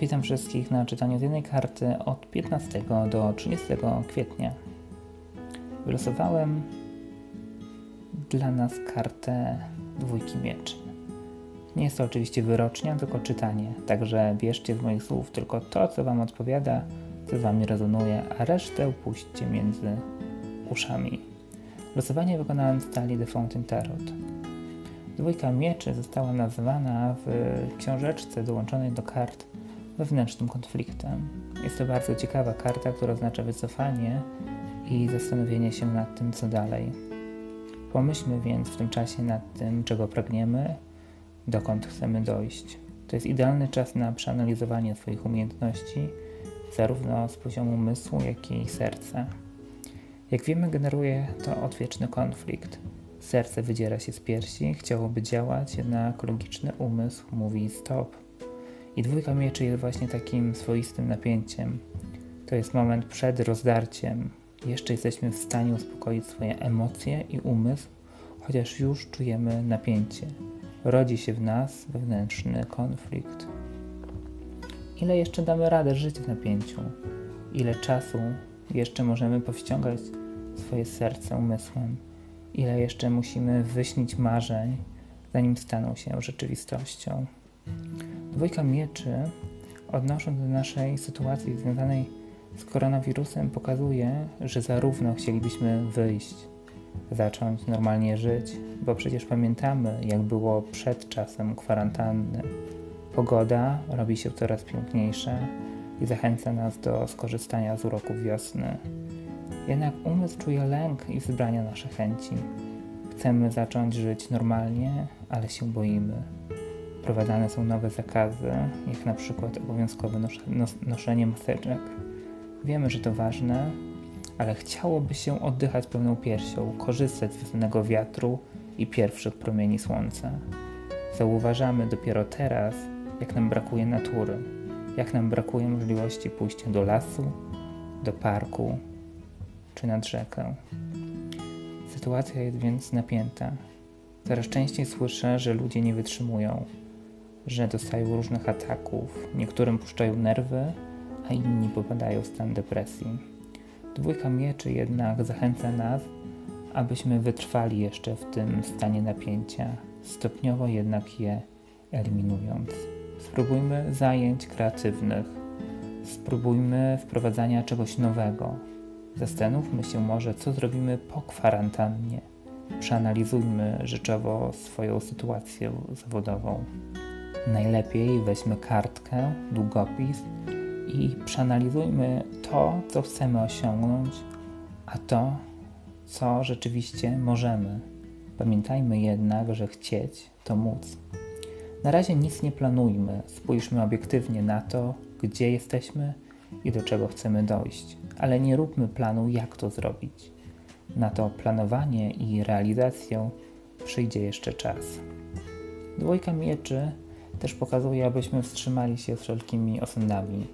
Witam wszystkich na czytaniu z jednej karty od 15 do 30 kwietnia. Wylosowałem dla nas kartę dwójki mieczy. Nie jest to oczywiście wyrocznia, tylko czytanie, także bierzcie z moich słów tylko to, co Wam odpowiada, co z Wami rezonuje, a resztę puśćcie między uszami. Losowanie wykonałem w stali The Fountain Tarot. Dwójka mieczy została nazwana w książeczce dołączonej do kart wewnętrznym konfliktem. Jest to bardzo ciekawa karta, która oznacza wycofanie i zastanowienie się nad tym, co dalej. Pomyślmy więc w tym czasie nad tym, czego pragniemy, dokąd chcemy dojść. To jest idealny czas na przeanalizowanie swoich umiejętności, zarówno z poziomu umysłu, jak i serca. Jak wiemy, generuje to odwieczny konflikt. Serce wydziera się z piersi, chciałoby działać, jednak logiczny umysł mówi stop. I dwójka mieczy jest właśnie takim swoistym napięciem. To jest moment przed rozdarciem. Jeszcze jesteśmy w stanie uspokoić swoje emocje i umysł, chociaż już czujemy napięcie. Rodzi się w nas wewnętrzny konflikt. Ile jeszcze damy radę żyć w napięciu? Ile czasu jeszcze możemy powściągać swoje serce umysłem? Ile jeszcze musimy wyśnić marzeń, zanim staną się rzeczywistością? Dwójka mieczy, odnosząc do naszej sytuacji związanej z koronawirusem, pokazuje, że zarówno chcielibyśmy wyjść, zacząć normalnie żyć, bo przecież pamiętamy, jak było przed czasem kwarantanny. Pogoda robi się coraz piękniejsza i zachęca nas do skorzystania z uroku wiosny. Jednak umysł czuje lęk i wzbrania nasze chęci. Chcemy zacząć żyć normalnie, ale się boimy. Wprowadzane są nowe zakazy, jak na przykład obowiązkowe nos nos noszenie maseczek. Wiemy, że to ważne, ale chciałoby się oddychać pełną piersią, korzystać z wiosennego wiatru i pierwszych promieni słońca. Zauważamy dopiero teraz, jak nam brakuje natury, jak nam brakuje możliwości pójścia do lasu, do parku czy nad rzekę. Sytuacja jest więc napięta. Coraz częściej słyszę, że ludzie nie wytrzymują, że dostają różnych ataków, niektórym puszczają nerwy, a inni popadają w stan depresji. Dwójka mieczy jednak zachęca nas, abyśmy wytrwali jeszcze w tym stanie napięcia, stopniowo jednak je eliminując. Spróbujmy zajęć kreatywnych, spróbujmy wprowadzania czegoś nowego. Zastanówmy się może, co zrobimy po kwarantannie. Przeanalizujmy rzeczowo swoją sytuację zawodową. Najlepiej weźmy kartkę, długopis i przeanalizujmy to, co chcemy osiągnąć, a to, co rzeczywiście możemy. Pamiętajmy jednak, że chcieć to móc. Na razie nic nie planujmy, spójrzmy obiektywnie na to, gdzie jesteśmy i do czego chcemy dojść, ale nie róbmy planu, jak to zrobić. Na to planowanie i realizację przyjdzie jeszcze czas. Dwójka mieczy też pokazuje, abyśmy wstrzymali się z wszelkimi osądami.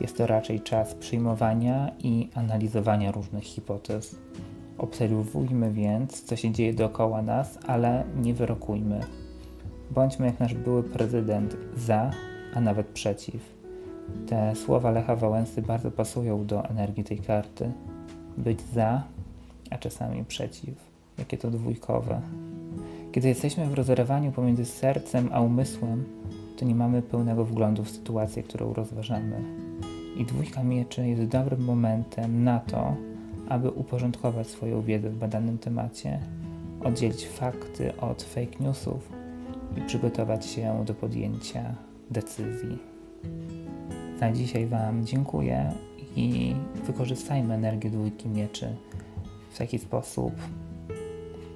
Jest to raczej czas przyjmowania i analizowania różnych hipotez. Obserwujmy więc, co się dzieje dookoła nas, ale nie wyrokujmy. Bądźmy jak nasz były prezydent za, a nawet przeciw. Te słowa Lecha Wałęsy bardzo pasują do energii tej karty. Być za, a czasami przeciw. Jakie to dwójkowe. Kiedy jesteśmy w rozerwaniu pomiędzy sercem a umysłem, to nie mamy pełnego wglądu w sytuację, którą rozważamy. I dwójka mieczy jest dobrym momentem na to, aby uporządkować swoją wiedzę w badanym temacie, oddzielić fakty od fake newsów i przygotować się do podjęcia decyzji. Na dzisiaj Wam dziękuję i wykorzystajmy energię dwójki mieczy w taki sposób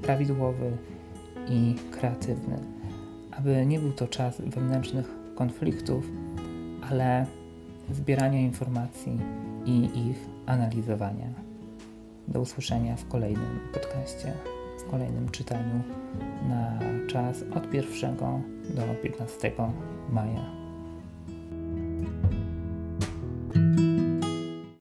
prawidłowy i kreatywny, aby nie był to czas wewnętrznych konfliktów, ale zbierania informacji i ich analizowania. Do usłyszenia w kolejnym podcaście, w kolejnym czytaniu na czas od 1 do 15 maja.